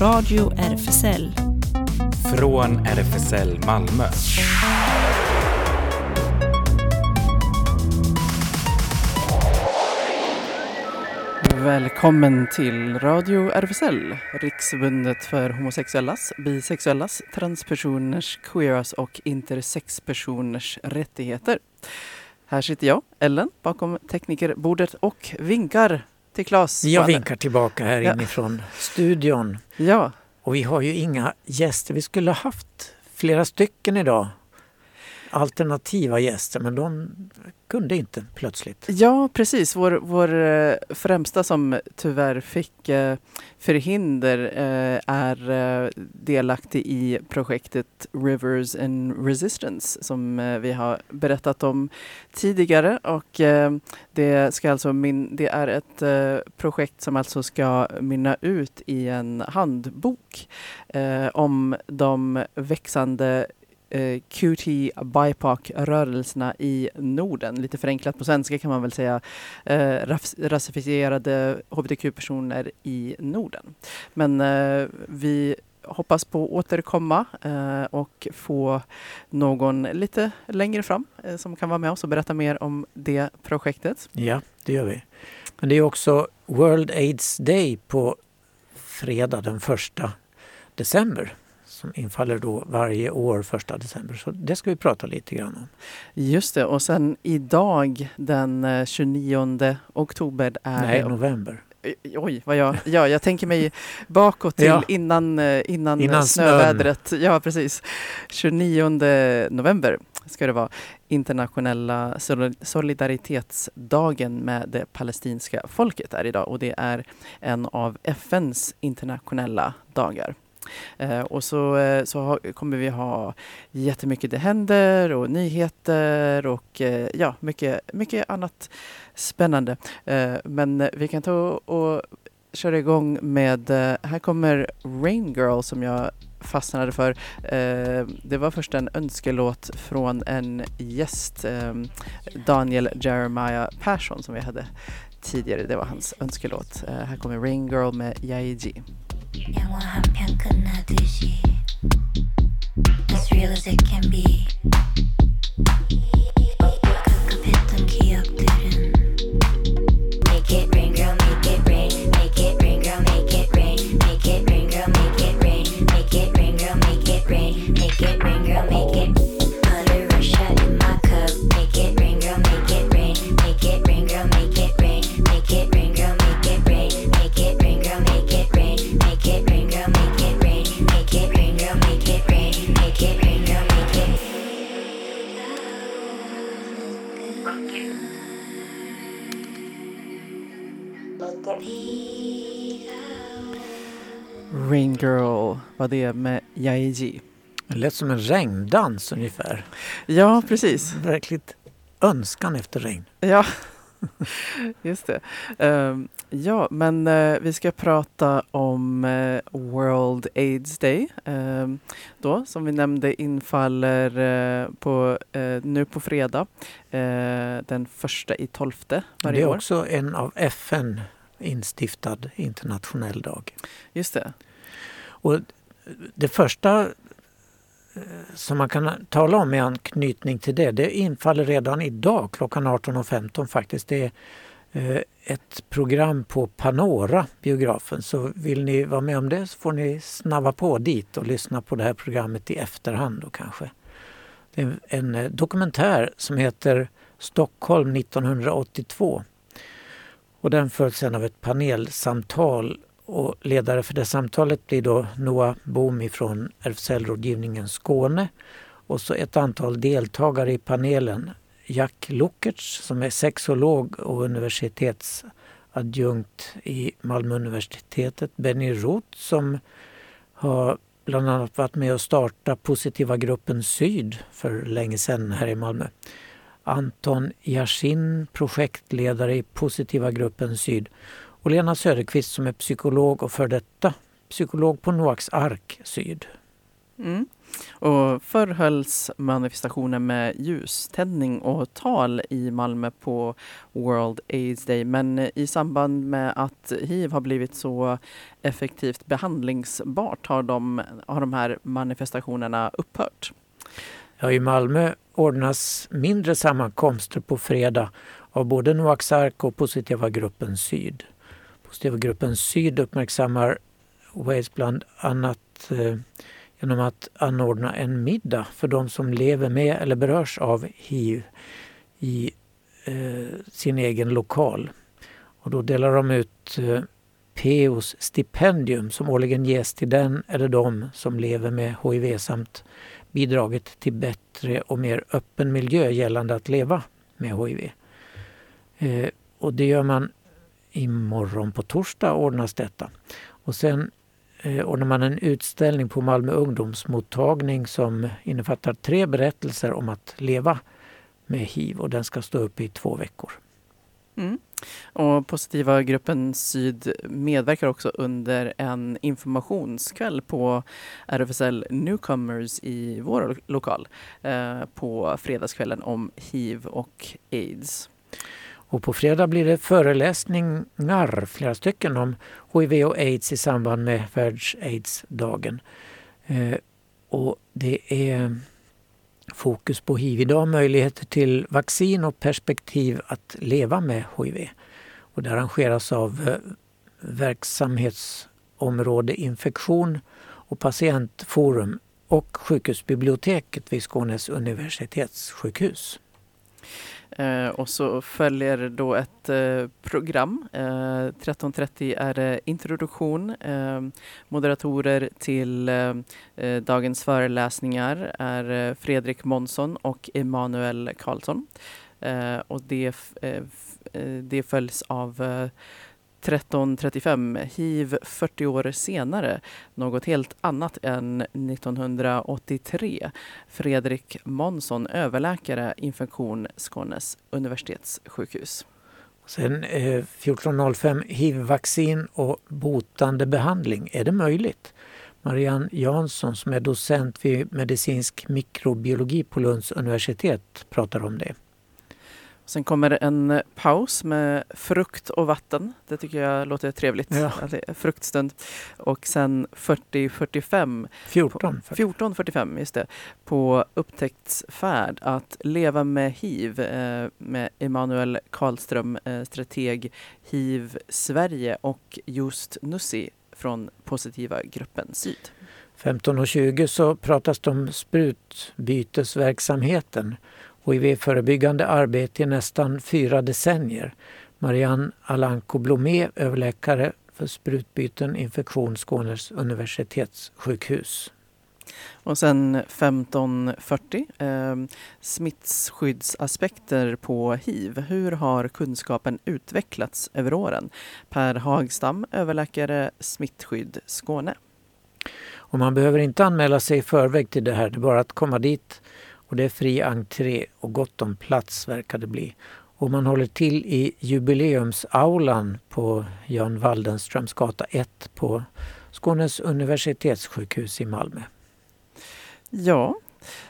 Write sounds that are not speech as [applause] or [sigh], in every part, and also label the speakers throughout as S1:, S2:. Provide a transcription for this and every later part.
S1: Radio RFSL.
S2: Från RFSL Malmö.
S3: Välkommen till Radio RFSL, Riksförbundet för homosexuellas, bisexuellas, transpersoners, queeras och intersexpersoners rättigheter. Här sitter jag, Ellen, bakom teknikerbordet och vinkar till Claes.
S4: Jag vinkar tillbaka här
S3: Ja.
S4: inifrån studion.
S3: Ja,
S4: Och vi har ju inga gäster. Vi skulle ha haft flera stycken idag. Alternativa gäster, men de kunde inte plötsligt.
S3: ja precis. Vår, vår eh, främsta som tyvärr fick eh, förhinder eh, är delaktig i projektet Rivers and Resistance som vi har berättat om tidigare. Och det, ska alltså min, det är ett projekt som alltså ska mynna ut i en handbok om de växande eh, QT BIPOC-rörelserna i Norden. Lite förenklat på svenska kan man väl säga eh, rasifierade hbtq-personer i Norden. Men eh, vi hoppas på att återkomma eh, och få någon lite längre fram eh, som kan vara med oss och berätta mer om det projektet.
S4: Ja, det gör vi. Men det är också World AIDS Day på fredag den 1 december som infaller då varje år första december. Så det ska vi prata lite grann om.
S3: Just det, och sen idag den eh, 29 oktober är
S4: Nej,
S3: det
S4: november.
S3: Oj, vad jag, ja, jag tänker mig [laughs] bakåt till
S4: Ja.
S3: innan, eh, innan,
S4: Innan
S3: snövädret. Ja, precis. 29 november ska det vara internationella sol- solidaritetsdagen med det palestinska folket är idag och det är en av FNs internationella dagar. Eh, och så, eh, så ha, kommer vi ha jättemycket det händer och nyheter och eh, ja, mycket, mycket annat spännande. Eh, men vi kan ta och köra igång med, eh, här kommer Rain Girl som jag fastnade för. Eh, det var först en önskelåt från en gäst, eh, Daniel Jeremiah Persson som vi hade tidigare. Det var hans önskelåt. Eh, här kommer Rain Girl med Yaiji.
S5: as real as it can be.
S3: Var det med Yaiji.
S4: Det lät som en regndans ungefär.
S3: Ja, precis.
S4: Verkligt önskan efter regn.
S3: Ja, [laughs] just det. Ehm, ja, men eh, vi ska prata om eh, World AIDS Day. ehm, då, som vi nämnde infaller eh, på, nu på fredag den första i tolfte
S4: Det
S3: varje
S4: är
S3: år.
S4: också en av FN instiftad internationell dag.
S3: Just det.
S4: Och det första eh, som man kan tala om i anknytning till det, det infaller redan idag klockan 18.15 faktiskt. Det är eh, ett program på Panora, biografen. Så vill ni vara med om det så får ni snabba på dit och lyssna på det här programmet i efterhand då kanske. Det är en eh, dokumentär som heter Stockholm 1982. Och den följs sen av ett panelsamtal och ledare för det samtalet blir då Noah Bohm från RFSL-rådgivningen Skåne och så ett antal deltagare i panelen. Jack Lukertz som är sexolog och universitetsadjunkt i Malmö universitetet. Benny Roth som har bland annat varit med och startat Positiva gruppen Syd för länge sedan här i Malmö. Anton Yashin, projektledare i Positiva gruppen Syd och Lena Söderqvist som är psykolog och för detta psykolog på Noaks Ark Syd.
S3: Mm. Och förr hölls manifestationen med ljuständning och tal i Malmö på World AIDS Day. Men i samband med att hiv har blivit så effektivt behandlingsbart har de, har de här manifestationerna upphört.
S4: Ja, I Malmö ordnas mindre sammankomster på fredag av både Noaks Ark och Positiva gruppen Syd. Positiva gruppen Syd uppmärksammar Wales bland annat eh, genom att anordna en middag för de som lever med eller berörs av hiv i eh, sin egen lokal. Och då delar de ut eh, PEOs stipendium som årligen ges till den eller de som lever med hiv samt bidragit till bättre och mer öppen miljö gällande att leva med hiv. Eh, och det gör man imorgon på torsdag ordnas detta. Och sen eh, ordnar man en utställning på Malmö ungdomsmottagning som innefattar tre berättelser om att leva med hiv och den ska stå upp i två veckor.
S3: Mm. Och Positiva gruppen Syd medverkar också under en informationskväll på RFSL Newcomers i vår lokal eh, på fredagskvällen om hiv och aids.
S4: Och på fredag blir det föreläsningar, flera stycken, om hiv och aids i samband med världs-aids-dagen. Eh, och det är fokus på hiv idag, möjligheter till vaccin och perspektiv att leva med hiv. Och det arrangeras av eh, verksamhetsområde infektion och patientforum och sjukhusbiblioteket vid Skånes universitetssjukhus.
S3: Eh, och så följer då ett eh, program. Eh, 13.30 är det introduktion. Eh, moderatorer till eh, eh dagens föreläsningar är eh, Fredrik Månsson och Emanuel Karlsson. Eh, och det, det följs av 1335, hiv 40 år senare, något helt annat än 1983. Fredrik Månsson, överläkare, infektion, Skånes universitetssjukhus.
S4: Sen eh, 14.05, hiv-vaccin och botande behandling. Är det möjligt? Marianne Jansson som är docent vid medicinsk mikrobiologi på Lunds universitet pratar om det.
S3: Sen kommer en paus med frukt och vatten. Det tycker jag låter trevligt. Ja. Fruktstund. Och sen 40-45. 14.45, just det. På upptäcktsfärd att leva med hiv eh, med Emanuel Karlström, eh, strateg hiv Sverige och just Nussi från Positiva gruppen Syd.
S4: 15.20 så pratas det om sprutbytesverksamheten HIV-förebyggande arbete i nästan fyra decennier. Marianne Alanko Blomé, överläkare för sprutbyten, infektion, Skånes universitetssjukhus.
S3: Och sen 1540, eh, smittskyddsaspekter på hiv. Hur har kunskapen utvecklats över åren? Per Hagstam, överläkare smittskydd Skåne.
S4: Och man behöver inte anmäla sig i förväg till det här, det är bara att komma dit och det är fri entré och gott om plats verkar det bli. Och man håller till i jubileumsaulan på Jan Waldenströms gata 1 på Skånes universitetssjukhus i Malmö.
S3: Ja,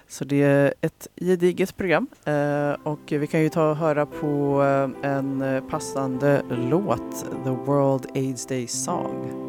S3: så det är ett gediget program eh, och vi kan ju ta och höra på eh, en passande låt, The World AIDS Day Song.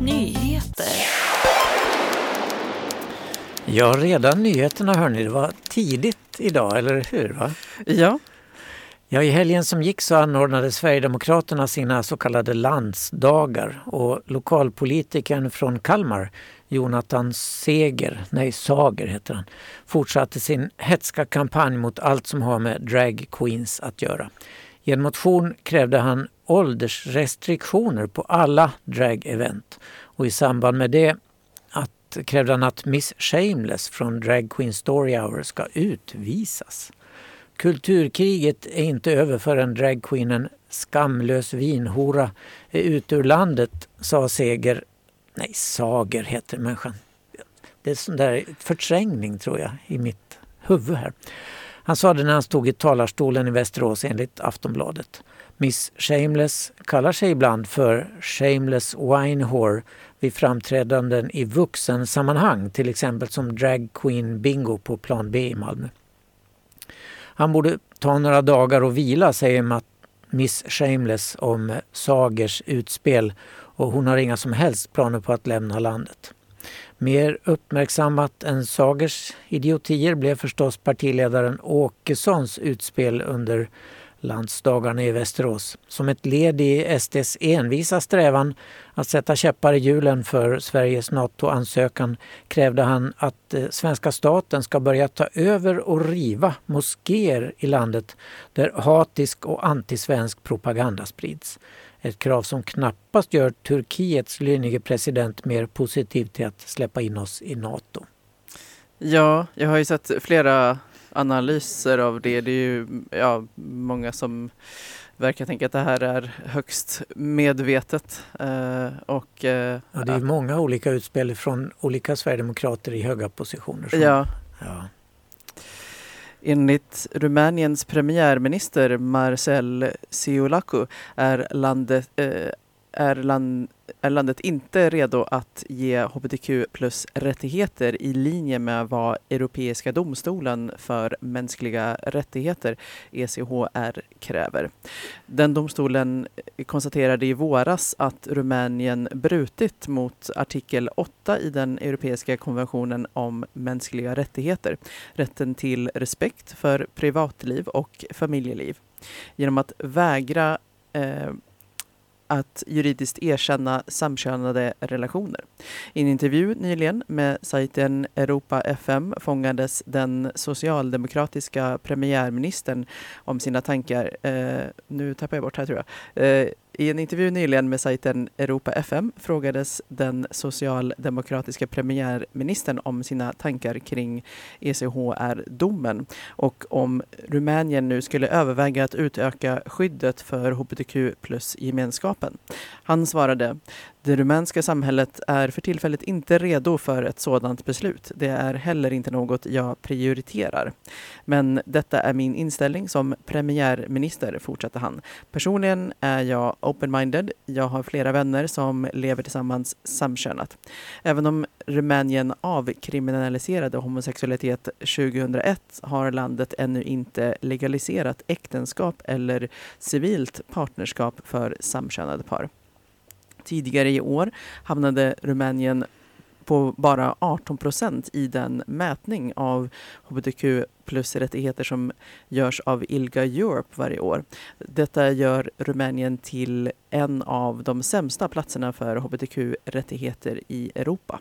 S1: Nyheter.
S4: Ja, redan nyheterna hörni. Det var tidigt idag, eller hur? Va?
S3: Ja.
S4: Ja, I helgen som gick så anordnade Sverigedemokraterna sina så kallade landsdagar och lokalpolitikern från Kalmar, Jonathan Seger, nej Sager heter han, fortsatte sin hetska kampanj mot allt som har med drag queens att göra. I en motion krävde han åldersrestriktioner på alla drag-event och i samband med det att, krävde han att Miss Shameless från Drag Queen Story Hour ska utvisas. Kulturkriget är inte över förrän dragqueenen Skamlös vinhora är ute ur landet, sa Seger. Nej, Sager heter människan. Det är sån där förträngning tror jag i mitt huvud här. Han sa det när han stod i talarstolen i Västerås enligt Aftonbladet. Miss Shameless kallar sig ibland för Shameless Wine Whore vid framträdanden i vuxensammanhang, till exempel som Drag Queen Bingo på Plan B i Malmö. Han borde ta några dagar och vila, säger Miss Shameless om Sagers utspel och hon har inga som helst planer på att lämna landet. Mer uppmärksammat än Sagers idiotier blev förstås partiledaren Åkessons utspel under landsdagarna i Västerås. Som ett led i SDs envisa strävan att sätta käppar i hjulen för Sveriges NATO-ansökan krävde han att eh, svenska staten ska börja ta över och riva moskéer i landet där hatisk och antisvensk propaganda sprids. Ett krav som knappast gör Turkiets lynige president mer positiv till att släppa in oss i NATO.
S3: Ja, jag har ju sett flera analyser av det. Det är ju ja, många som verkar tänka att det här är högst medvetet. Eh, och, eh,
S4: ja, det är många olika utspel från olika sverigedemokrater i höga positioner. Som,
S3: ja. ja. Enligt Rumäniens premiärminister Marcel Ciolacu är landet, eh, är, land, är landet inte redo att ge hbtq plus rättigheter i linje med vad Europeiska domstolen för mänskliga rättigheter, ECHR, kräver. Den domstolen konstaterade i våras att Rumänien brutit mot artikel 8 i den europeiska konventionen om mänskliga rättigheter, rätten till respekt för privatliv och familjeliv genom att vägra eh, att juridiskt erkänna samkönade relationer. I en intervju nyligen med sajten Europa FM fångades den socialdemokratiska premiärministern om sina tankar. Eh, nu tappar jag bort här tror jag. Eh, i en intervju nyligen med sajten Europa FM frågades den socialdemokratiska premiärministern om sina tankar kring ECHR-domen och om Rumänien nu skulle överväga att utöka skyddet för hbtq plus-gemenskapen. Han svarade det rumänska samhället är för tillfället inte redo för ett sådant beslut. Det är heller inte något jag prioriterar. Men detta är min inställning som premiärminister, fortsatte han. Personligen är jag open-minded. Jag har flera vänner som lever tillsammans samkönat. Även om Rumänien avkriminaliserade homosexualitet 2001 har landet ännu inte legaliserat äktenskap eller civilt partnerskap för samkönade par. Tidigare i år hamnade Rumänien på bara 18 procent i den mätning av hbtq plus-rättigheter som görs av ILGA Europe varje år. Detta gör Rumänien till en av de sämsta platserna för hbtq-rättigheter i Europa.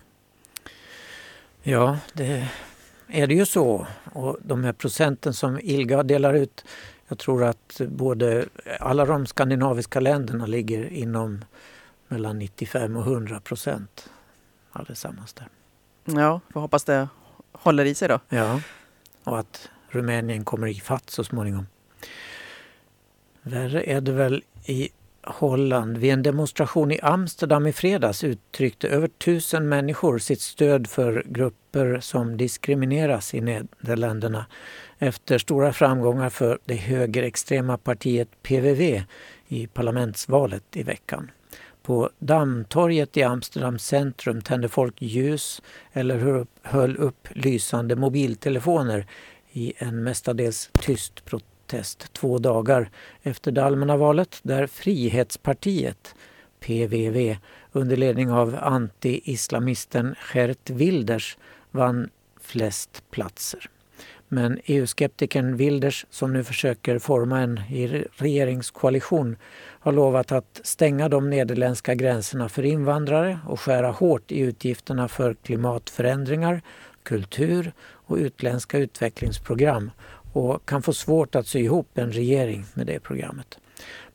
S4: Ja, det är det ju så. Och de här procenten som ILGA delar ut, jag tror att både alla de skandinaviska länderna ligger inom mellan 95 och 100 procent allesammans där.
S3: Ja, får hoppas det håller i sig då.
S4: Ja, och att Rumänien kommer i fatt så småningom. Värre är det väl i Holland. Vid en demonstration i Amsterdam i fredags uttryckte över tusen människor sitt stöd för grupper som diskrimineras i Nederländerna efter stora framgångar för det högerextrema partiet PVV i parlamentsvalet i veckan. På Dammtorget i Amsterdams centrum tände folk ljus eller höll upp lysande mobiltelefoner i en mestadels tyst protest två dagar efter det allmänna valet där Frihetspartiet, PVV, under ledning av anti-islamisten Gert Wilders vann flest platser. Men EU-skeptikern Wilders, som nu försöker forma en regeringskoalition, har lovat att stänga de nederländska gränserna för invandrare och skära hårt i utgifterna för klimatförändringar, kultur och utländska utvecklingsprogram och kan få svårt att sy ihop en regering med det programmet.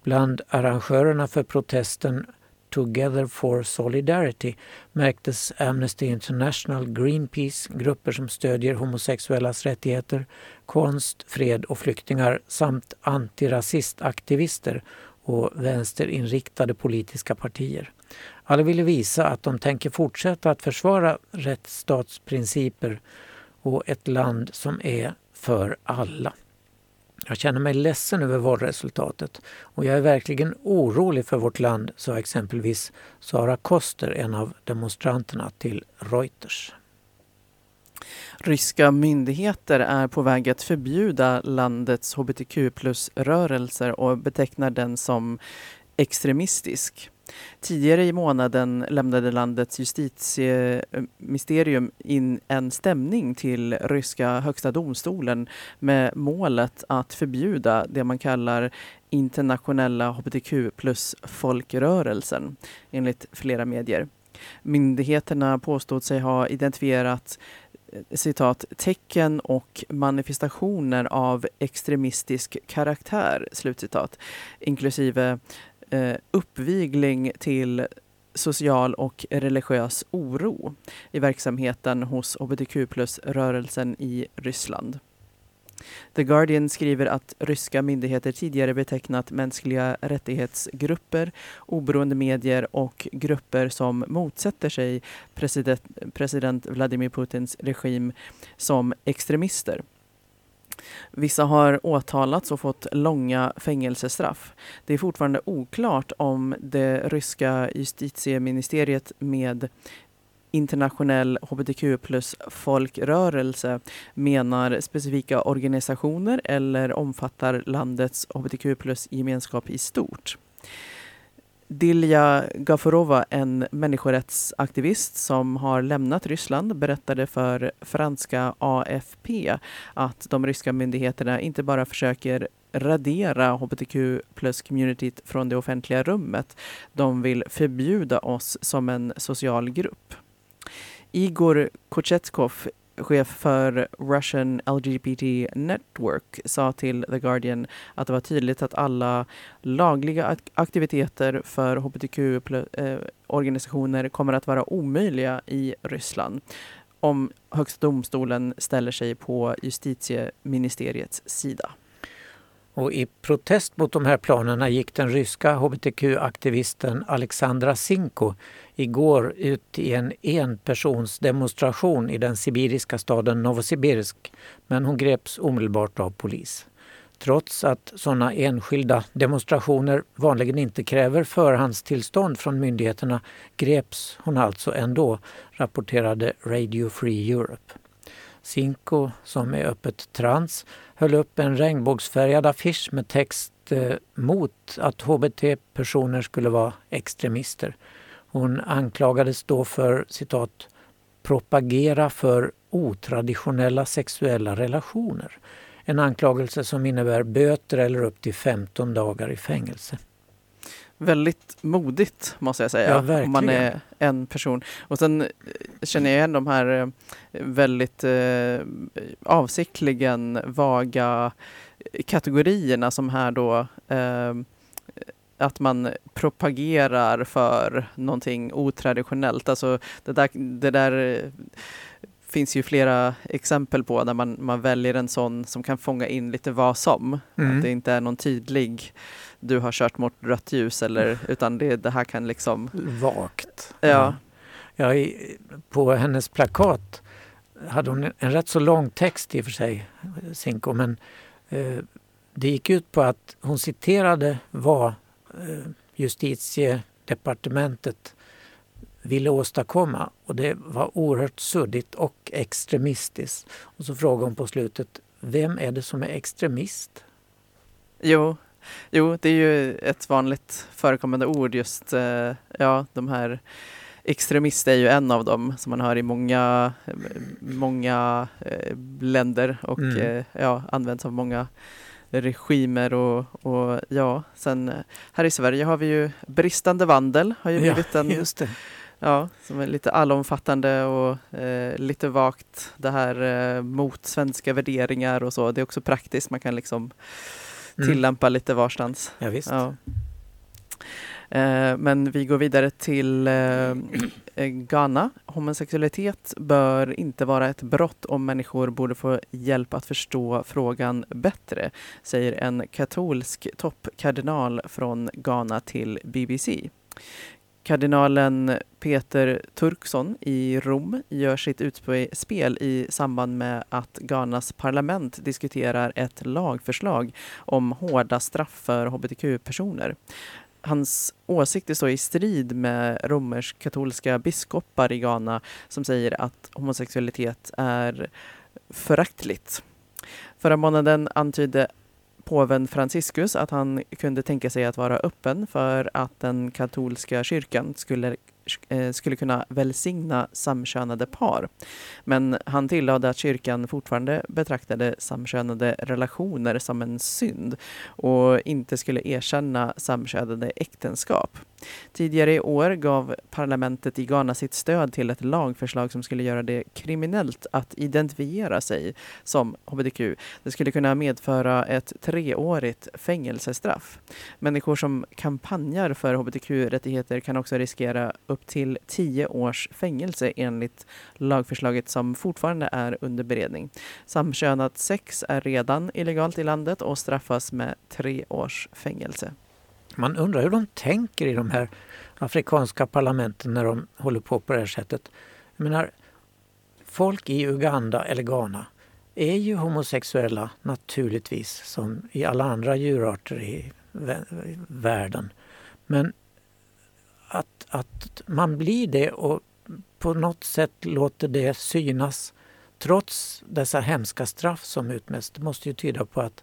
S4: Bland arrangörerna för protesten Together for Solidarity märktes Amnesty International, Greenpeace, grupper som stödjer homosexuellas rättigheter, konst, fred och flyktingar samt antirasistaktivister och vänsterinriktade politiska partier. Alla ville visa att de tänker fortsätta att försvara rättsstatsprinciper och ett land som är för alla. Jag känner mig ledsen över valresultatet och jag är verkligen orolig för vårt land, sa exempelvis Sara Koster, en av demonstranterna till Reuters.
S3: Ryska myndigheter är på väg att förbjuda landets hbtq plus-rörelser och betecknar den som extremistisk. Tidigare i månaden lämnade landets justitieministerium in en stämning till ryska högsta domstolen med målet att förbjuda det man kallar internationella hbtq plus-folkrörelsen, enligt flera medier. Myndigheterna påstod sig ha identifierat citat, tecken och manifestationer av extremistisk karaktär, slutcitat, inklusive eh, uppvigling till social och religiös oro i verksamheten hos hbtq plus-rörelsen i Ryssland. The Guardian skriver att ryska myndigheter tidigare betecknat mänskliga rättighetsgrupper, oberoende medier och grupper som motsätter sig president, president Vladimir Putins regim som extremister. Vissa har åtalats och fått långa fängelsestraff. Det är fortfarande oklart om det ryska justitieministeriet med internationell hbtq plus folkrörelse menar specifika organisationer eller omfattar landets hbtq plus gemenskap i stort. Dilja Gafurova, en människorättsaktivist som har lämnat Ryssland, berättade för franska AFP att de ryska myndigheterna inte bara försöker radera hbtq plus-communityt från det offentliga rummet. De vill förbjuda oss som en social grupp. Igor Kochetkov, chef för Russian LGBT Network, sa till The Guardian att det var tydligt att alla lagliga aktiviteter för hbtq-organisationer eh, kommer att vara omöjliga i Ryssland om Högsta domstolen ställer sig på justitieministeriets sida.
S4: Och I protest mot de här planerna gick den ryska hbtq-aktivisten Alexandra Sinko igår ut i en enpersonsdemonstration i den sibiriska staden Novosibirsk men hon greps omedelbart av polis. Trots att sådana enskilda demonstrationer vanligen inte kräver förhandstillstånd från myndigheterna greps hon alltså ändå, rapporterade Radio Free Europe. Cinco, som är öppet trans, höll upp en regnbågsfärgad affisch med text eh, mot att hbt-personer skulle vara extremister. Hon anklagades då för citat propagera för otraditionella sexuella relationer. En anklagelse som innebär böter eller upp till 15 dagar i fängelse.
S3: Väldigt modigt måste jag säga,
S4: Ja,
S3: om man är en person. Och sen eh, känner jag igen de här eh, väldigt eh, avsiktligen vaga kategorierna som här då eh, att man propagerar för någonting otraditionellt. Alltså det där, det där finns ju flera exempel på där man, man väljer en sån som kan fånga in lite vad som.
S4: Mm.
S3: Att det inte är någon tydlig du har kört mot rött ljus eller [laughs] utan det, det här kan liksom
S4: Vagt.
S3: Ja.
S4: Ja, i, på hennes plakat hade hon en rätt så lång text i och för sig, Sinko, men eh, det gick ut på att hon citerade vad eh, justitiedepartementet ville åstadkomma och det var oerhört suddigt och extremistiskt. Och så frågade hon på slutet, vem är det som är extremist?
S3: Jo, jo, det är ju ett vanligt förekommande ord just, eh, ja, de här extremist är ju en av dem som man hör i många, många eh, länder och
S4: Mm.
S3: eh, ja, används av många regimer och, och ja, sen här i Sverige har vi ju bristande vandel har ju
S4: Ja,
S3: blivit en
S4: Just det.
S3: Ja, som är lite allomfattande och eh, lite vagt det här eh, mot svenska värderingar och så. Det är också praktiskt, man kan liksom
S4: Mm.
S3: tillämpa lite varstans.
S4: Ja, visst.
S3: Ja. Eh, men vi går vidare till eh, eh, Ghana. Homosexualitet bör inte vara ett brott om människor borde få hjälp att förstå frågan bättre, säger en katolsk toppkardinal från Ghana till BBC. Kardinalen Peter Turkson i Rom gör sitt utspel i samband med att Ghanas parlament diskuterar ett lagförslag om hårda straff för hbtq-personer. Hans åsikter står i strid med romersk-katolska biskopar i Ghana som säger att homosexualitet är föraktligt. Förra månaden antydde påven Franciscus att han kunde tänka sig att vara öppen för att den katolska kyrkan skulle, Eh, skulle kunna välsigna samkönade par. Men han tillade att kyrkan fortfarande betraktade samkönade relationer som en synd och inte skulle erkänna samkönade äktenskap. Tidigare i år gav parlamentet i Ghana sitt stöd till ett lagförslag som skulle göra det kriminellt att identifiera sig som hbtq. Det skulle kunna medföra ett treårigt fängelsestraff. Människor som kampanjar för hbtq-rättigheter kan också riskera upp till tio års fängelse enligt lagförslaget som fortfarande är under beredning. Samkönat sex är redan illegalt i landet och straffas med tre års fängelse.
S4: Man undrar hur de tänker i de här afrikanska parlamenten när de håller på på det här sättet. Jag menar, folk i Uganda eller Ghana är ju homosexuella naturligtvis som i alla andra djurarter i i världen. Men att, att man blir det och på något sätt låter det synas trots dessa hemska straff som utmäts, det måste ju tyda på att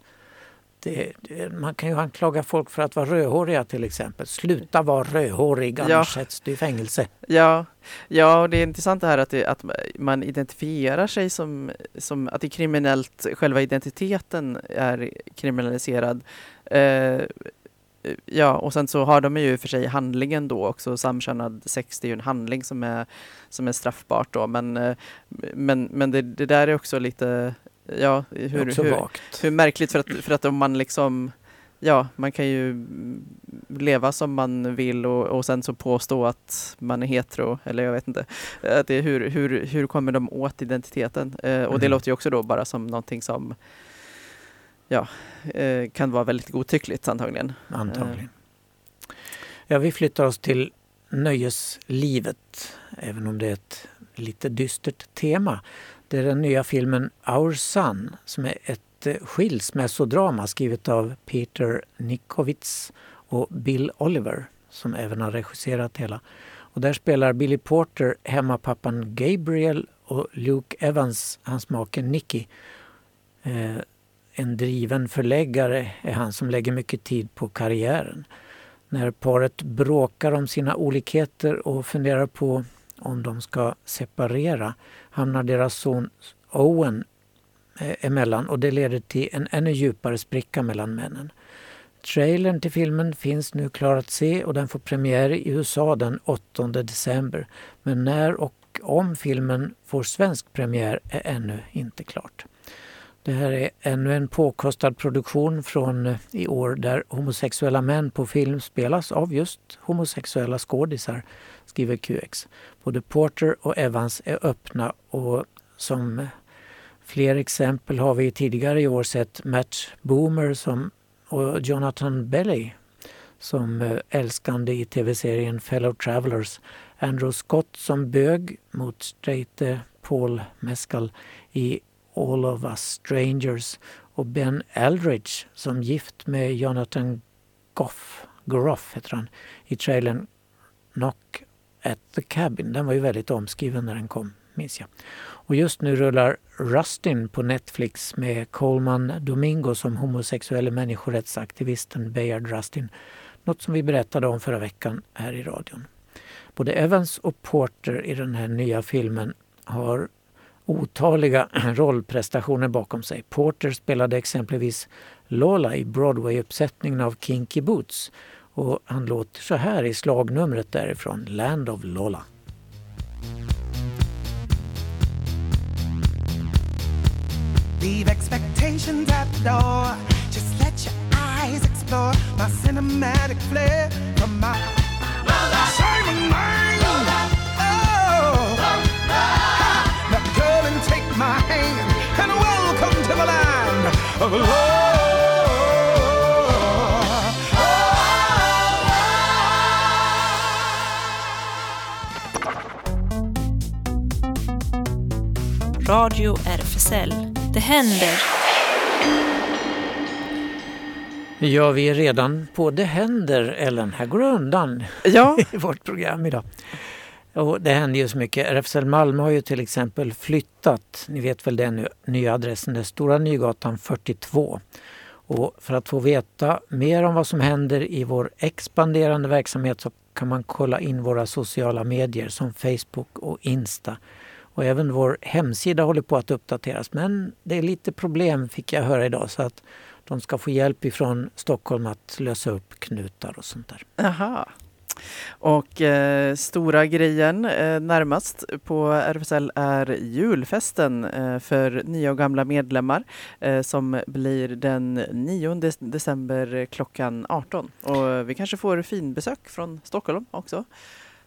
S4: det, man kan ju anklaga folk för att vara rödhåriga till exempel. Sluta vara rödhårig annars
S3: Ja.
S4: sätts du i fängelse.
S3: Ja, ja och det är intressant det här att, det, att man identifierar sig som, som att det är kriminellt, själva identiteten är kriminaliserad. Eh, ja, och sen så har de ju för sig handlingen då också, samkönad sex, det är ju en handling som är, som är straffbart då, men, eh, men, men det, det där är också lite, ja, hur, hur, hur märkligt för att, för att om man liksom Ja, man kan ju mm, leva som man vill och, och sen så påstå att man är hetero, eller jag vet inte. Att det är hur, hur, hur kommer de åt identiteten? Eh, och det
S4: Mhm.
S3: låter ju också då bara som någonting som ja, eh, kan vara väldigt godtyckligt antagligen.
S4: Antagligen. Ja, vi flyttar oss till nöjeslivet, även om det är ett lite dystert tema. Det är den nya filmen Our Son som är ett eh, skilsmässodrama skrivet av Peter Nikovits och Bill Oliver som även har regisserat hela. Och där spelar Billy Porter hemmapappan Gabriel och Luke Evans, hans make Nicky. Eh, en driven förläggare är han som lägger mycket tid på karriären. När paret bråkar om sina olikheter och funderar på om de ska separera hamnar deras son Owen eh, emellan och det leder till en ännu djupare spricka mellan männen. Trailern till filmen finns nu klar att se och den får premiär i USA den 8 december. Men när och om filmen får svensk premiär är ännu inte klart. Det här är ännu en påkostad produktion från eh, i år där homosexuella män på film spelas av just homosexuella skådisar, skriver QX. Både Porter och Evans är öppna och som eh, fler exempel har vi tidigare i år sett Matt Boomer som, och Jonathan Belly som eh, älskande i tv-serien Fellow Travelers. Andrew Scott som bög mot straighte Paul Mescal i All of Us Strangers och Ben Eldridge som gift med Jonathan Goff, Groff heter han, i trailern Knock at the Cabin. Den var ju väldigt omskriven när den kom, minns jag. Och just nu rullar Rustin på Netflix med Coleman Domingo som homosexuella människorättsaktivisten Bayard Rustin. Något som vi berättade om förra veckan här i radion. Både Evans och Porter i den här nya filmen har otaliga rollprestationer bakom sig. Porter spelade exempelvis Lola i Broadway-uppsättningen av Kinky Boots och han låter så här i slagnumret därifrån, Land of Lola.
S6: Leave expectations at the door. Just let your eyes explore my cinematic flair from my Lola. shining mind. Of love.
S1: Radio RFSL. Det händer.
S4: Ja, vi är redan på Det händer, Ellen. Här går det undan
S3: Ja, [laughs]
S4: i vårt program idag. Och det händer ju så mycket. RFSL Malmö har ju till exempel flyttat, ni vet väl den nya adressen, det Stora Nygatan 42. Och för att få veta mer om vad som händer i vår expanderande verksamhet så kan man kolla in våra sociala medier som Facebook och Insta. Och även vår hemsida håller på att uppdateras men det är lite problem fick jag höra idag så att de ska få hjälp ifrån Stockholm att lösa upp knutar och sånt där.
S3: Aha. Och eh, stora grejen eh, närmast på RFSL är julfesten eh, för nya och gamla medlemmar eh, som blir den 9 dec- december klockan 18. Och vi kanske får finbesök från Stockholm också.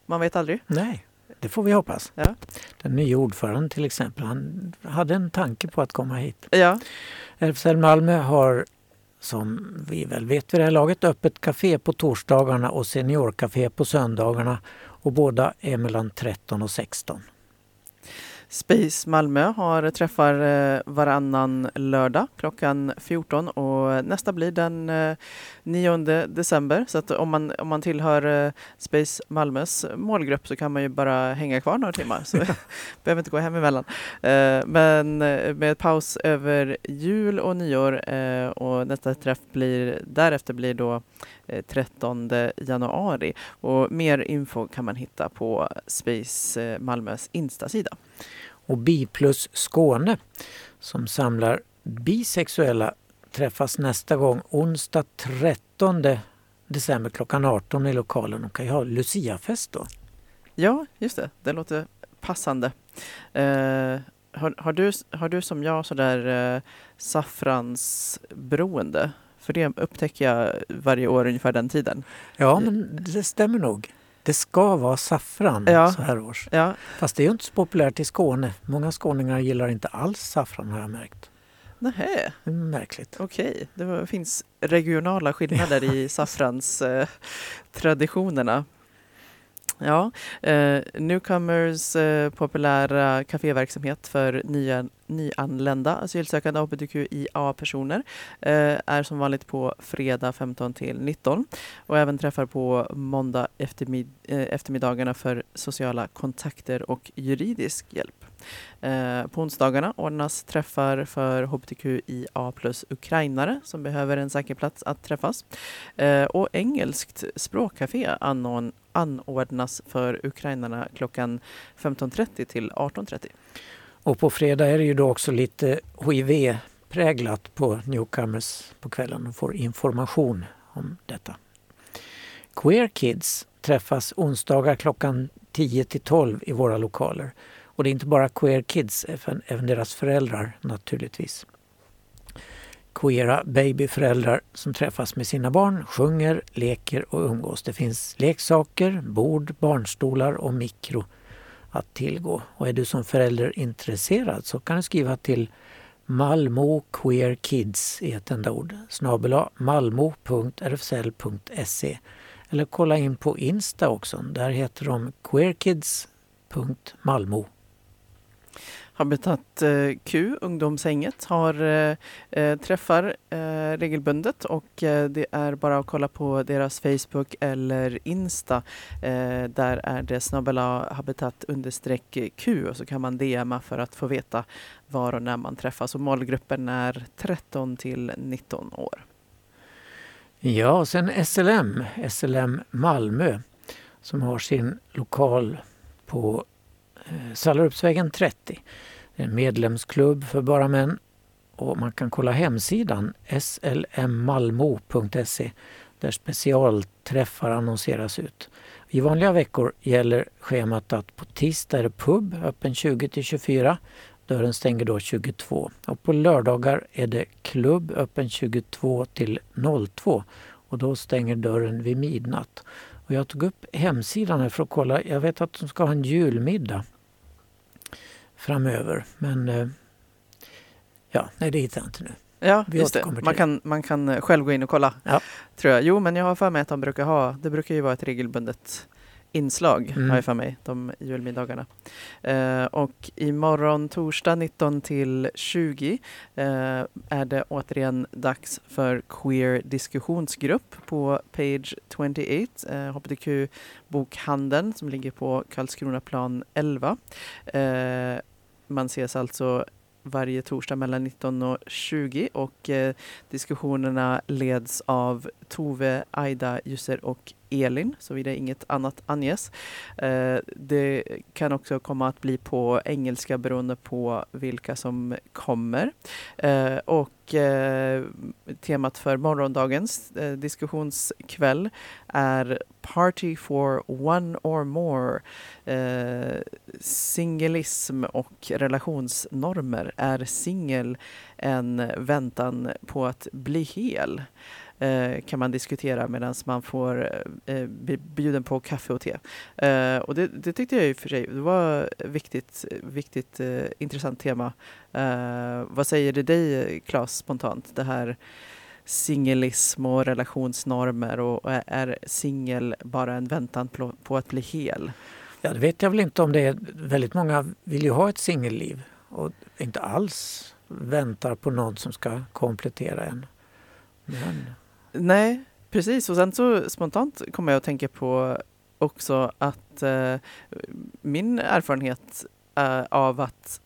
S3: Man vet aldrig.
S4: Nej, det får vi hoppas.
S3: Ja.
S4: Den nya ordföranden till exempel, han hade en tanke på att komma hit.
S3: Ja,
S4: RFSL Malmö har som vi väl vet vid det här laget öppet café på torsdagarna och seniorkafé på söndagarna och båda är mellan 13 och 16.
S3: Space Malmö har träffar eh, varannan lördag klockan 14 och nästa blir den eh, 9 december. Så att om man, om man tillhör eh, Space Malmös målgrupp så kan man ju bara hänga kvar några timmar. Så [laughs] [laughs] behöver inte gå hem emellan. Eh, Men eh, med paus över jul och nyår eh, och nästa träff blir därefter blir då eh, 13 januari. Och mer info kan man hitta på Space eh, Malmös Insta-sida.
S4: Och Biplus Skåne som samlar bisexuella träffas nästa gång onsdag 13 december klockan 18 i lokalen och kan ju ha Luciafest då.
S3: Ja, just det. Det låter passande. Eh, har, har, du, har du som jag sådär eh, saffransberoende? För det upptäcker jag varje år ungefär den tiden.
S4: Ja, men det stämmer nog. Det ska vara saffran
S3: Ja.
S4: så här års.
S3: Ja,
S4: Fast det är ju inte så populärt i Skåne. Många skåningar gillar inte alls saffran har jag märkt.
S3: nähä,
S4: märkligt.
S3: okej. Det var- finns regionala skillnader i [laughs] saffranstraditionerna. Eh, traditionerna. Ja, eh, Newcomers eh, populära kaféverksamhet för nya, nyanlända asylsökande hbtqia-personer eh, är som vanligt på fredag 15 till 19 och även träffar på måndag eftermid eh, eftermiddagarna för sociala kontakter och juridisk hjälp. Eh, på onsdagarna ordnas träffar för hbtqia plus ukrainare som behöver en säker plats att träffas. Eh, och engelskt språkcafé anordn anordnas för ukrainarna klockan 15.30 till 18.30.
S4: Och på fredag är det ju då också lite HIV-präglat på Newcomers på kvällen och får information om detta. Queer Kids träffas onsdagar klockan 10 till 12 i våra lokaler. Och det är inte bara Queer Kids, även, även deras föräldrar naturligtvis. Queera babyföräldrar som träffas med sina barn, sjunger, leker och umgås. Det finns leksaker, bord, barnstolar och mikro att tillgå. Och är du som förälder intresserad så kan du skriva till Malmo Queer Kids i ett enda ord snabel malmo.rfsl.se eller kolla in på Insta också. Där heter de queerkids.malmo.
S3: Habitat eh, Q, ungdomshänget, har eh, eh, träffar eh, regelbundet och eh, det är bara att kolla på deras Facebook eller Insta. Eh, där är det snabbela habitat understreck Q och så kan man DMa för att få veta var och när man träffas. Och målgruppen är 13 till 19 år.
S4: Ja, och sen SLM, SLM Malmö som har sin lokal på Eh, Sallerupsvägen 30. Det är en medlemsklubb för bara män och man kan kolla hemsidan slmmalmo.se där specialträffar annonseras ut. I vanliga veckor gäller schemat att på tisdag är det pub öppen 20 till 24. Dörren stänger då 22. Och på lördagar är det klubb öppen 22 till 02 och då stänger dörren vid midnatt. Och jag tog upp hemsidan här för att kolla. Jag vet att de ska ha en julmiddag framöver men eh, ja, nej det hittar jag inte nu.
S3: Ja,
S4: Vi
S3: just det. Man kan, man kan eh, själv gå in och kolla.
S4: Ja.
S3: Tror jag. Jo, men jag har för mig att de brukar ha, det brukar ju vara ett regelbundet inslag,
S4: Mm.
S3: har jag för mig, de julmiddagarna. Eh, och imorgon torsdag 19 till 20 eh, är det återigen dags för Queer diskussionsgrupp på Page 28, eh, HBTQ-bokhandeln som ligger på Karlskronaplan 11. Eh, man ses alltså varje torsdag mellan 19 och 20 och eh, diskussionerna leds av Tove, Aida, Jusser och Elin, såvida inget annat anges. Eh, det kan också komma att bli på engelska beroende på vilka som kommer. Eh, och eh, temat för morgondagens diskussionskväll är Party for one or more. Eh, singelism och relationsnormer. Är singel en väntan på att bli hel? Eh, kan man diskutera medan man får eh, eh, bli bjuden på kaffe och te. Eh, och det, det tyckte jag i och för sig det var ett viktigt, viktigt eh, intressant tema. Eh, vad säger det dig, Claes, spontant? Det här singelism och relationsnormer och är- är singel bara en väntan på, på att bli hel?
S4: Ja, det vet jag väl inte om det är. Väldigt många vill ju ha ett singelliv och inte alls väntar på någon som ska komplettera en. Men,
S3: Nej, precis. Och sen så spontant kommer jag att tänka på också att eh, min erfarenhet eh, av att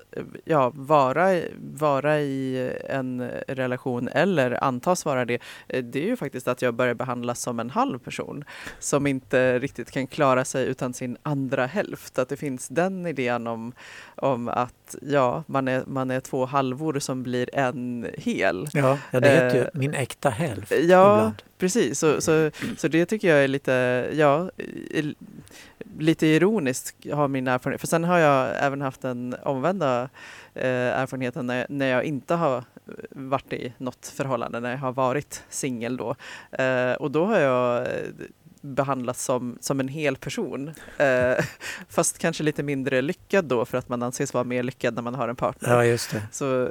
S3: ja, vara, vara i en relation eller antas vara det, eh, det är ju faktiskt att jag börjar behandlas som en halv person som inte riktigt kan klara sig utan sin andra hälft. Att det finns den idén om, om att ja, man är, man är två halvor som blir en hel.
S4: ja, ja, det heter ju
S3: Eh,
S4: min äkta hälft
S3: Ja,
S4: ibland.
S3: precis. Så, så, så det tycker jag är lite, ja, lite ironiskt har min erfarenhet. För sen har jag även haft den omvända eh, erfarenheten när, när jag inte har varit i något förhållande, när jag har varit singel då. Eh, och då har jag eh, behandlats som, som en hel person. Eh, fast kanske lite mindre lyckad då för att man anses vara mer lyckad när man har en partner.
S4: Ja, just det.
S3: Så,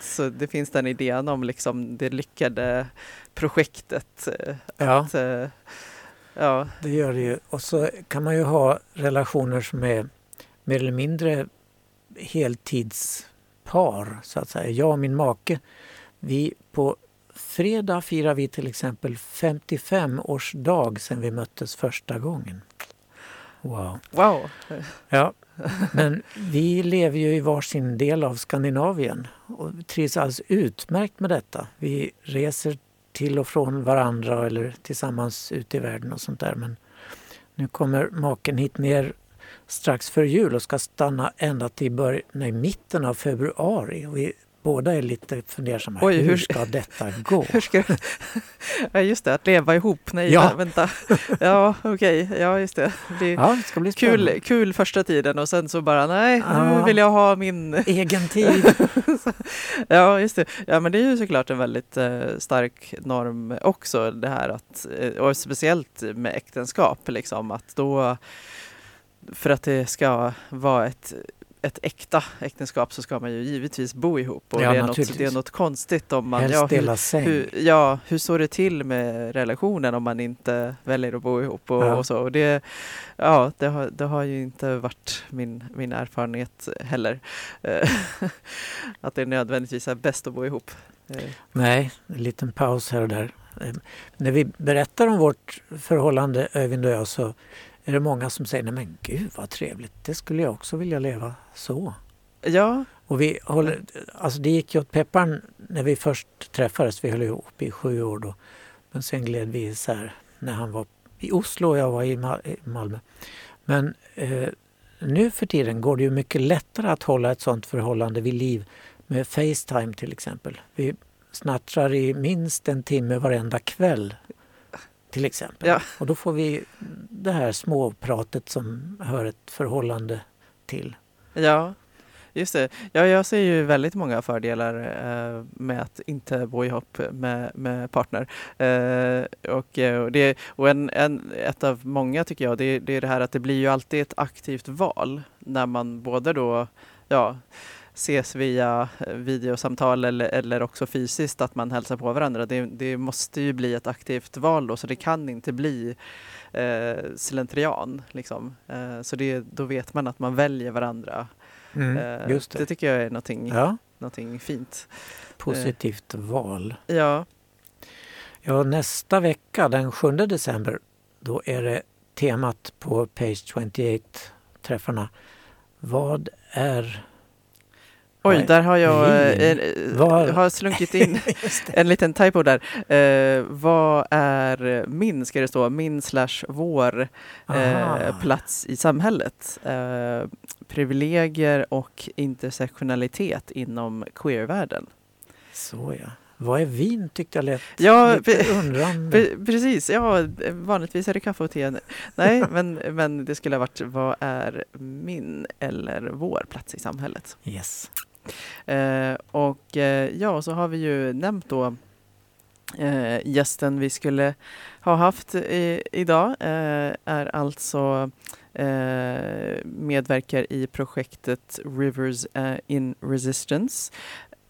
S3: så det finns den idén om liksom det lyckade projektet. eh,
S4: Ja,
S3: Att, eh, ja,
S4: det gör det ju. Och så kan man ju ha relationer som är mer eller mindre heltidspar, så att säga. Jag och min make, vi på fredag firar vi till exempel 55 års dag sedan vi möttes första gången. Wow.
S3: wow.
S4: Ja, men vi lever ju i varsin del av Skandinavien och trivs alldeles utmärkt med detta. Vi reser till och från varandra eller tillsammans ut i världen och sånt där. Men nu kommer maken hit ner strax före jul och ska stanna ända till bör- nej, mitten av februari. Och vi båda är lite fundersamma.
S3: Oj,
S4: hur
S3: hur-
S4: ska detta gå? [laughs]
S3: Hur ska Ja, just det, att leva ihop. Nej,
S4: Ja.
S3: vänta. Ja, okej. Ja, just det. det
S4: Ja, det ska bli spännande.
S3: kul, kul första tiden och sen så bara, nej, nu
S4: Ja.
S3: vill jag ha min...
S4: Egen [laughs] tid.
S3: Ja, just det. Ja, men det är ju såklart en väldigt eh, stark norm också det här att, eh, och speciellt med äktenskap, liksom att då, för att det ska vara ett ett äkta äktenskap så ska man ju givetvis bo ihop och
S4: Ja,
S3: det, är något, det är något konstigt om man,
S4: Helst
S3: ja, hur,
S4: dela säng.
S3: hur, ja, hur står det till med relationen om man inte väljer att bo ihop och,
S4: Ja.
S3: och så. Och det, ja, det har, det har ju inte varit min, min erfarenhet heller. Eh, [laughs] att det nödvändigtvis är bäst att bo ihop. Eh,
S4: Nej, en liten paus här och där. Eh, När vi berättar om vårt förhållande, Öyvind och jag, så är det många som säger nej men gud vad trevligt, det skulle jag också vilja leva så.
S3: Ja,
S4: Och vi håller, alltså det gick ju åt pepparn när vi först träffades, vi höll ihop i sju år då. Men sen gled vi isär när han var i Oslo och jag var i Ma- i Malmö. Men eh, nu för tiden går det ju mycket lättare att hålla ett sådant förhållande vid liv med Facetime till exempel. Vi snattrar i minst en timme varenda kväll till exempel.
S3: Ja.
S4: Och då får vi det här småpratet som hör ett förhållande till.
S3: Ja, just det. Ja, jag ser ju väldigt många fördelar eh, med att inte bo ihop med, med partner. Eh, och eh, och, det, och en, en, ett av många tycker jag, det, det är det här att det blir ju alltid ett aktivt val när man både då, ja, ses via eh, videosamtal eller, eller också fysiskt att man hälsar på varandra. Det, det måste ju bli ett aktivt val då så det kan inte bli eh, slentrian. Liksom. Eh, så det, då vet man att man väljer varandra.
S4: Mm,
S3: Eh,
S4: just det.
S3: det tycker jag är någonting,
S4: Ja,
S3: någonting fint.
S4: positivt val.
S3: Ja,
S4: Ja, nästa vecka den 7 december då är det temat på Page 28 träffarna. Vad är...
S3: oj,
S4: Nej,
S3: där har jag, eh, eh, har slunkit in [laughs] [laughs] en liten typo där. Eh, vad är min, ska det stå, min slash vår eh, plats i samhället? Eh, privilegier och intersektionalitet inom queervärlden.
S4: Så ja. Vad är vin tyckte jag lät
S3: Ja,
S4: lite undrande.
S3: Pre- Precis, ja vanligtvis är det kaffe och te. Nej, [laughs] men, men det skulle ha varit vad är min eller vår plats i samhället?
S4: Yes.
S3: Eh, och eh, ja, så har vi ju nämnt då eh, gästen vi skulle ha haft i, idag eh, är alltså eh, medverkar i projektet Rivers eh, in Resistance.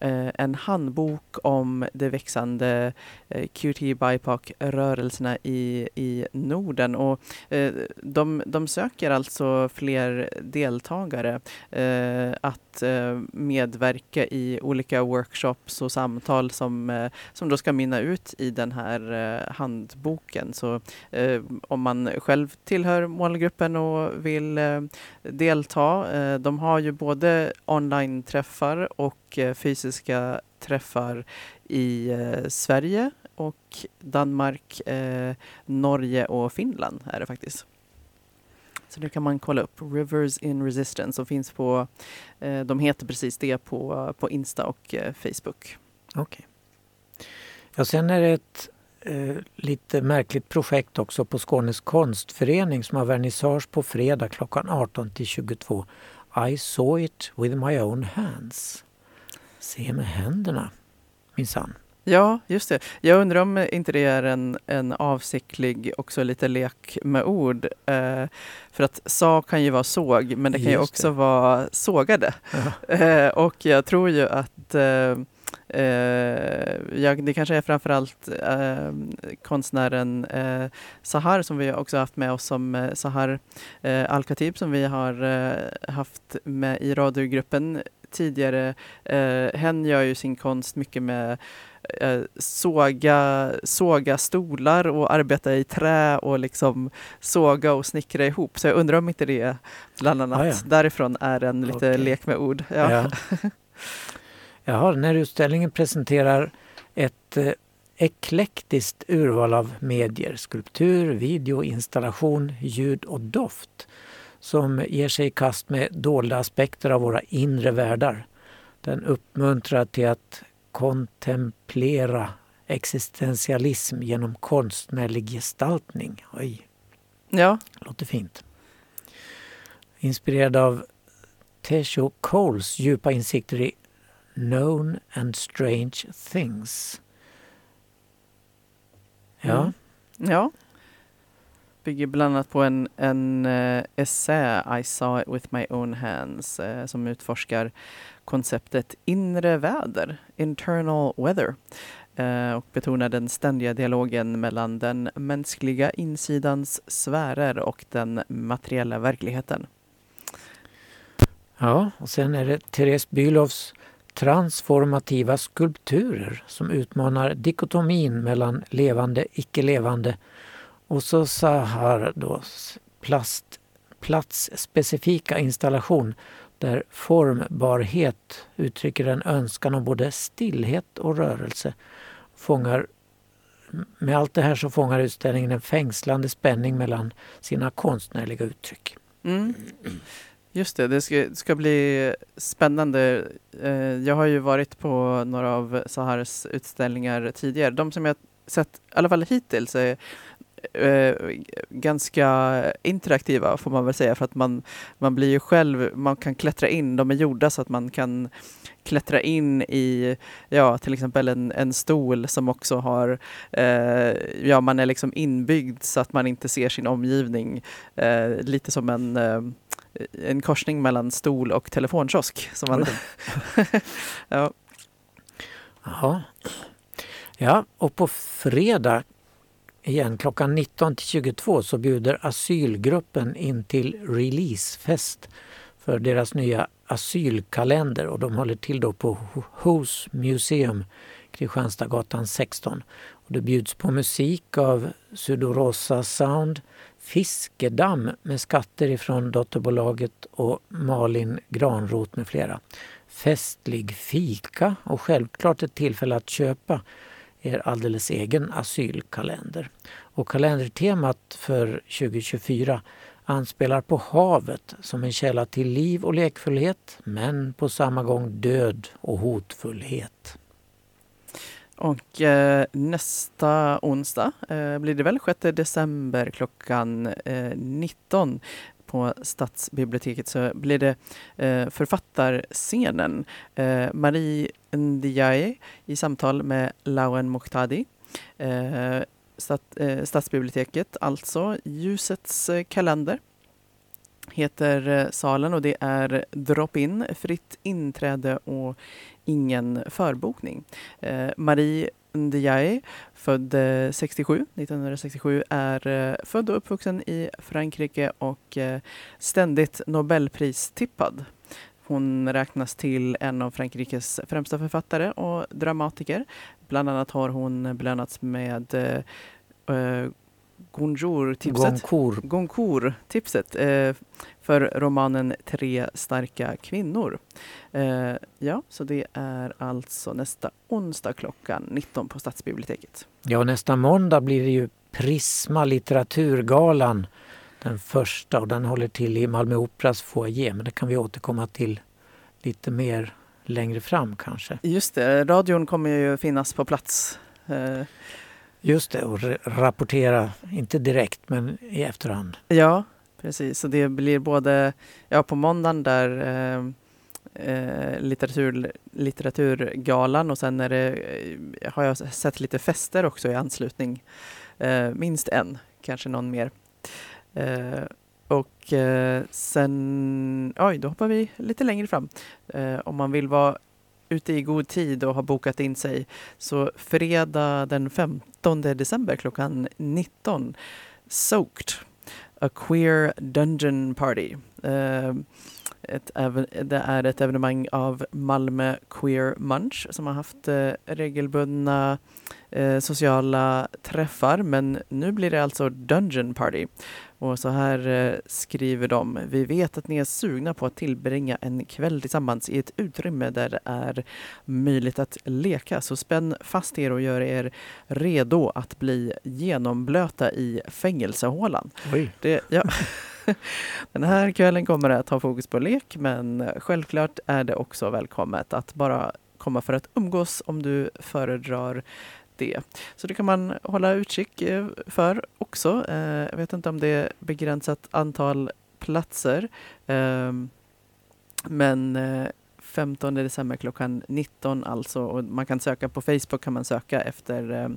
S3: Eh, en handbok om de växande eh, QT BIPOC-rörelserna i, i Norden. Och, eh, de, de söker alltså fler deltagare eh, att eh, medverka i olika workshops och samtal som, eh, som då ska mynna ut i den här eh, handboken. Så eh, om man själv tillhör målgruppen och vill eh, delta, eh, de har ju både online-träffar och eh, fysiska träffar i eh, Sverige och Danmark, eh, Norge och Finland är det faktiskt. Så det kan man kolla upp. Rivers in Resistance som finns på, eh, de heter precis det på, på Insta och eh, Facebook.
S4: Okej. Ja, sen är det ett eh, lite märkligt projekt också på Skånes konstförening som har vernissage på fredag klockan 18 till 22. I saw it with my own hands. Se med händerna, minsann.
S3: Ja, just det. Jag undrar om inte det är en, en avsiktlig också lite lek med ord. Eh, för att sa kan ju vara såg, men det kan ju
S4: Just
S3: också
S4: det.
S3: vara sågade. Eh, och jag tror ju att eh, eh, jag, det kanske är framförallt eh, konstnären eh, Sahar som vi också haft med oss som eh, Sahar eh, Al-Khatib som vi har haft med i radiogruppen tidigare. Eh, hen gör ju sin konst mycket med eh, såga, såga stolar och arbeta i trä och liksom såga och snickra ihop. Så jag undrar om inte det bland annat
S4: Ah, ja.
S3: därifrån är en lite
S4: Okej.
S3: lek med ord. Ja.
S4: Ja. [laughs] Jaha, den här utställningen presenterar ett eh, eklektiskt urval av medier, skulptur, video, installation, ljud och doft som ger sig i kast med dolda aspekter av våra inre världar. Den uppmuntrar till att kontemplera existentialism genom konstnärlig gestaltning. Oj,
S3: ja,
S4: låter fint. Inspirerad av Tesho Coles djupa insikter i Known and Strange Things. Ja,
S3: Mm. Ja. Bygger bland annat på en, en eh, essä, I saw it with my own hands, eh, som utforskar konceptet inre väder, internal weather, eh, och betonar den ständiga dialogen mellan den mänskliga insidans sfärer och den materiella verkligheten.
S4: ja, och sen är det Therese Bülows transformativa skulpturer som utmanar dikotomin mellan levande icke-levande och så Sahar då plast, platsspecifika installation där formbarhet uttrycker en önskan om både stillhet och rörelse. Fångar, med allt det här så fångar utställningen en fängslande spänning mellan sina konstnärliga uttryck.
S3: Mm. Just det, det ska, ska bli spännande. Eh, Jag har ju varit på några av Sahars utställningar tidigare. De som jag sett, i alla fall hittills, är eh, ganska interaktiva får man väl säga för att man, man blir ju själv, man kan klättra in, de är gjorda så att man kan klättra in i, ja till exempel en, en stol som också har, eh, ja man är liksom inbyggd så att man inte ser sin omgivning. Eh, lite som en eh, en korsning mellan stol och telefonkiosk. Som man, [laughs] ja.
S4: Jaha. Ja, och på fredag igen klockan 19 till 22 så bjuder asylgruppen in till releasefest för deras nya asylkalender och de håller till då på Hos Museum, Kristianstadsgatan 16. Och det bjuds på musik av Sudorosa Sound, Fiskedamm med skatter ifrån dotterbolaget och Malin Granroth med flera. Festlig fika och självklart ett tillfälle att köpa er alldeles egen asylkalender. Och kalendertemat för 2024 anspelar på havet som en källa till liv och lekfullhet men på samma gång död och hotfullhet.
S3: Och eh, nästa onsdag eh, blir det väl 6 december klockan eh, 19 på Stadsbiblioteket så blir det eh, författarscenen. Eh, Marie Ndiaye i samtal med Lawen Mokhtadi. Eh, stat, eh, Stadsbiblioteket, alltså Ljusets eh, kalender heter eh, salen och det är drop-in, fritt inträde och ingen förbokning. Eh, Marie Ndiaye, född eh, 67, 1967, är eh, född och uppvuxen i Frankrike och eh, ständigt Nobelpristippad. Hon räknas till en av Frankrikes främsta författare och dramatiker. Bland annat har hon belönats med Gonjour-tipset.
S4: Goncourt.
S3: Goncourt-tipset eh, för romanen Tre starka kvinnor. Eh, ja, så det är alltså nästa onsdag klockan 19 på Stadsbiblioteket.
S4: Ja, nästa måndag blir det ju Prisma litteraturgalan. Den första och den håller till i Malmö Operas foyer men det kan vi återkomma till lite mer längre fram kanske.
S3: Just det, radion kommer ju finnas på plats. Eh,
S4: Just det, och rapportera, inte direkt men i efterhand.
S3: Ja, precis. Så det blir både ja, på måndagen där eh, eh, litteratur, litteraturgalan och sen är det, eh, har jag sett lite fester också i anslutning. Eh, minst en, kanske någon mer. Eh, och eh, sen, oj, då hoppar vi lite längre fram. Eh, om man vill vara ute i god tid och har bokat in sig. Så fredag den 15 december klockan 19, Soaked, A Queer Dungeon Party. Eh, ett, det är ett evenemang av Malmö Queer Munch som har haft eh, regelbundna eh, sociala träffar men nu blir det alltså Dungeon Party. Och så här eh, skriver de. Vi vet att ni är sugna på att tillbringa en kväll tillsammans i ett utrymme där det är möjligt att leka. Så spänn fast er och gör er redo att bli genomblöta i fängelsehålan.
S4: Oj.
S3: Det, ja. [laughs] Den här kvällen kommer att ha fokus på lek men självklart är det också välkommet att bara komma för att umgås om du föredrar det. Så det kan man hålla utkik eh, för också. Eh, Jag vet inte om det är begränsat antal platser. Ehm, Men eh, 15 december klockan 19 alltså. Och man kan söka på Facebook kan man söka efter eh,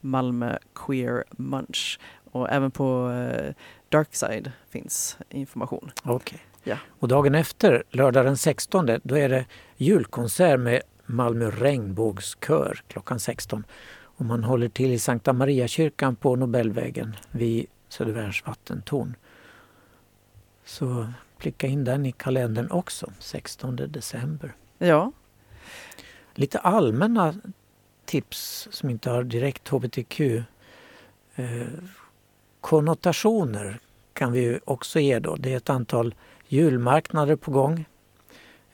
S3: Malmö Queer Munch. Och även på eh, Darkside finns information.
S4: Okej.
S3: Ja.
S4: Och dagen efter, lördag den 16, då är det julkonsert med Malmö regnbågskör klockan 16. Och man håller till i Sankta Maria-kyrkan på Nobelvägen vid Södervärns vattentorn. Så klicka in den i kalendern också, 16 december.
S3: Ja,
S4: Lite allmänna tips som inte har direkt hbtq eh, konnotationer kan vi också ge då. Det är ett antal julmarknader på gång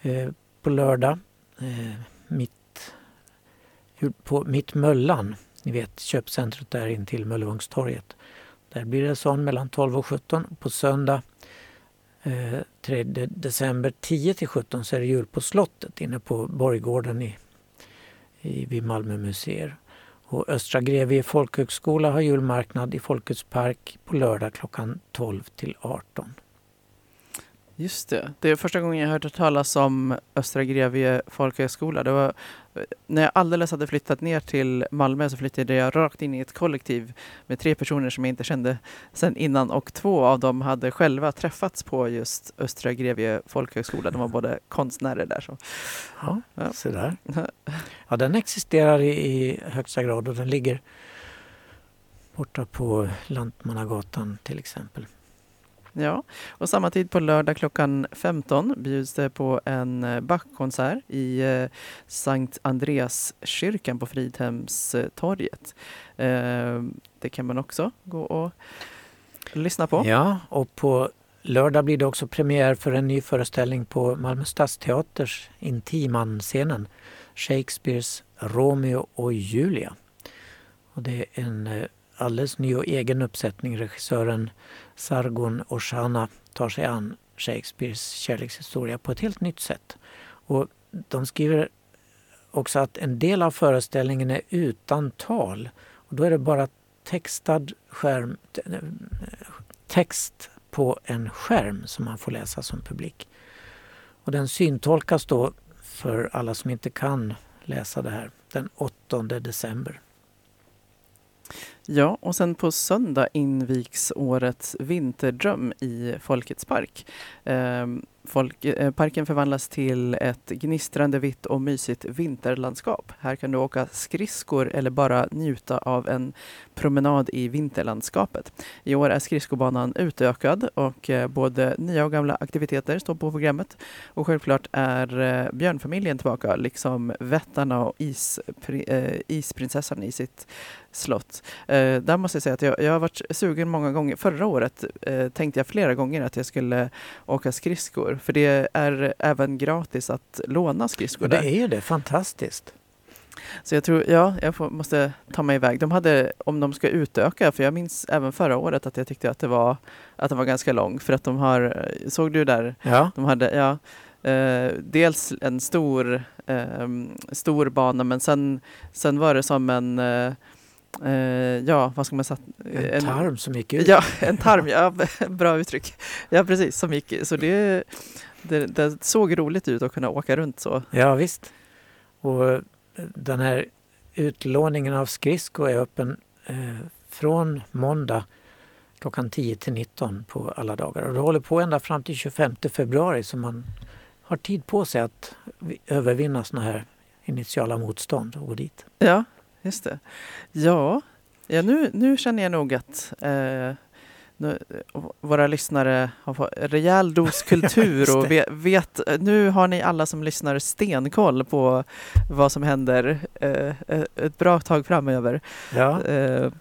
S4: eh, på lördag. Eh, mitt, på Mitt Möllan, ni vet köpcentret där intill Möllevångstorget. Där blir det sån mellan 12 och 17. På söndag eh, 3 december 10 till 17 så är det jul på slottet inne på Borggården i, i, vid Malmö museer. Och Östra Grevie folkhögskola har julmarknad i Folkets park på lördag klockan 12 till 18.
S3: Just det. Det är första gången jag hört talas om Östra Grevie folkhögskola. Det var när jag alldeles hade flyttat ner till Malmö så flyttade jag rakt in i ett kollektiv med tre personer som jag inte kände sedan innan och två av dem hade själva träffats på just Östra Grevie folkhögskola. De var både konstnärer där. Så.
S4: Ja,
S3: Ja.
S4: så där. [laughs] Ja, den existerar i, i högsta grad och den ligger borta på Lantmannagatan till exempel.
S3: Ja, och samma tid på lördag klockan 15 bjuds det på en eh, Bach-konsert i eh, Sankt Andreaskyrkan på Fridhemstorget. Eh, det kan man också gå och lyssna på.
S4: Ja, och på lördag blir det också premiär för en ny föreställning på Malmö Stadsteaters Intiman-scenen. Shakespeares Romeo och Julia. Och det är en eh, alldeles ny och egen uppsättning. Regissören Sargon Oshana tar sig an Shakespeares kärlekshistoria på ett helt nytt sätt. Och de skriver också att en del av föreställningen är utan tal. Och då är det bara textad skärm, text på en skärm som man får läsa som publik. Och den syntolkas då för alla som inte kan läsa det här den 8 december.
S3: Ja, och sen på söndag invigs årets vinterdröm i Folkets park. Eh, folk, eh, parken förvandlas till ett gnistrande vitt och mysigt vinterlandskap. Här kan du åka skridskor eller bara njuta av en promenad i vinterlandskapet. I år är skridskobanan utökad och eh, både nya och gamla aktiviteter står på programmet. Och självklart är eh, björnfamiljen tillbaka, liksom vättarna och ispri, eh, isprinsessan i sitt slott. Eh, där måste jag säga att jag, jag har varit sugen många gånger. Förra året eh, tänkte jag flera gånger att jag skulle åka skridskor. För det är även gratis att låna skridskor
S4: Och det
S3: där.
S4: är ju det, fantastiskt.
S3: Så jag tror, ja, jag får, måste ta mig iväg. De hade, om de ska utöka, för jag minns även förra året att jag tyckte att det var, att den var ganska lång. För att de har, såg du där,
S4: Ja,
S3: de hade, ja, eh, dels en stor, eh, stor bana men sen, sen var det som en, eh, eh, ja vad ska man säga?
S4: en tarm som gick ut.
S3: Ja, en tarm, ja, [laughs] bra uttryck. Ja precis, som gick, så det, det, det såg roligt ut att kunna åka runt så.
S4: Ja visst. Och eh, den här utlåningen av skridskor är öppen eh, från måndag klockan 10 till 19 på alla dagar. Och det håller på ända fram till 25 februari så man har tid på sig att vi- övervinna sådana här initiala motstånd och gå dit.
S3: Ja, just det. Ja, ja nu, nu känner jag nog att eh, nu, eh, våra lyssnare har fått rejäl dos kultur [laughs] och vet, vet, nu har ni alla som lyssnar stenkoll på vad som händer eh, ett bra tag framöver.
S4: Ja.
S3: Eh,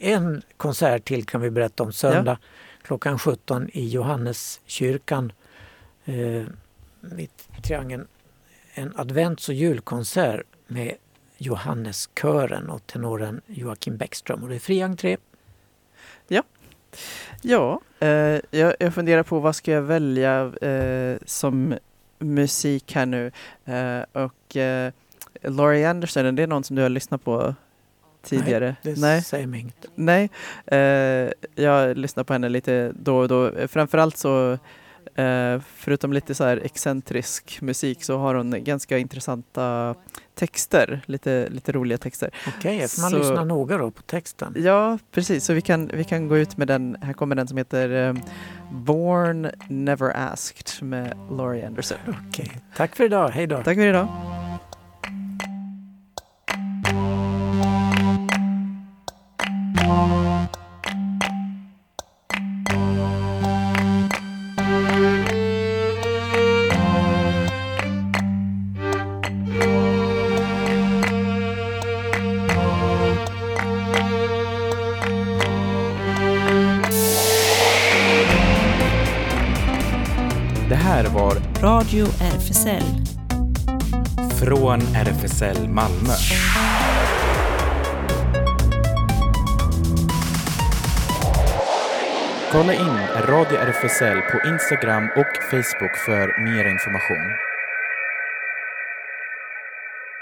S4: En konsert till kan vi berätta om söndag klockan 17 i Johanneskyrkan eh, i triangeln. En advents och julkonsert med Johanneskören och tenoren Joakim Bäckström. Och det är fri entré.
S3: Ja, eh, jag, jag funderar på vad ska jag välja eh, som musik här nu. Eh, och eh, Laurie Anderson, är det någon som du har lyssnat på tidigare?
S4: Det
S3: Nej.
S4: säger mig inget.
S3: Nej. Eh, jag lyssnar på henne lite då och då. Framförallt så förutom lite så här excentrisk musik så har hon ganska intressanta texter, lite, lite roliga texter.
S4: Okej, okay, man
S3: Så-
S4: lyssna noga då på texten.
S3: Ja, precis. Så vi kan, vi kan gå ut med den. Här kommer den som heter eh, Born Never Asked med Laurie Anderson.
S4: Okej, tack för idag. Hej då.
S3: Tack för idag.
S2: SL Malmö. Kolla in Radio RFSL på Instagram och Facebook för mer information.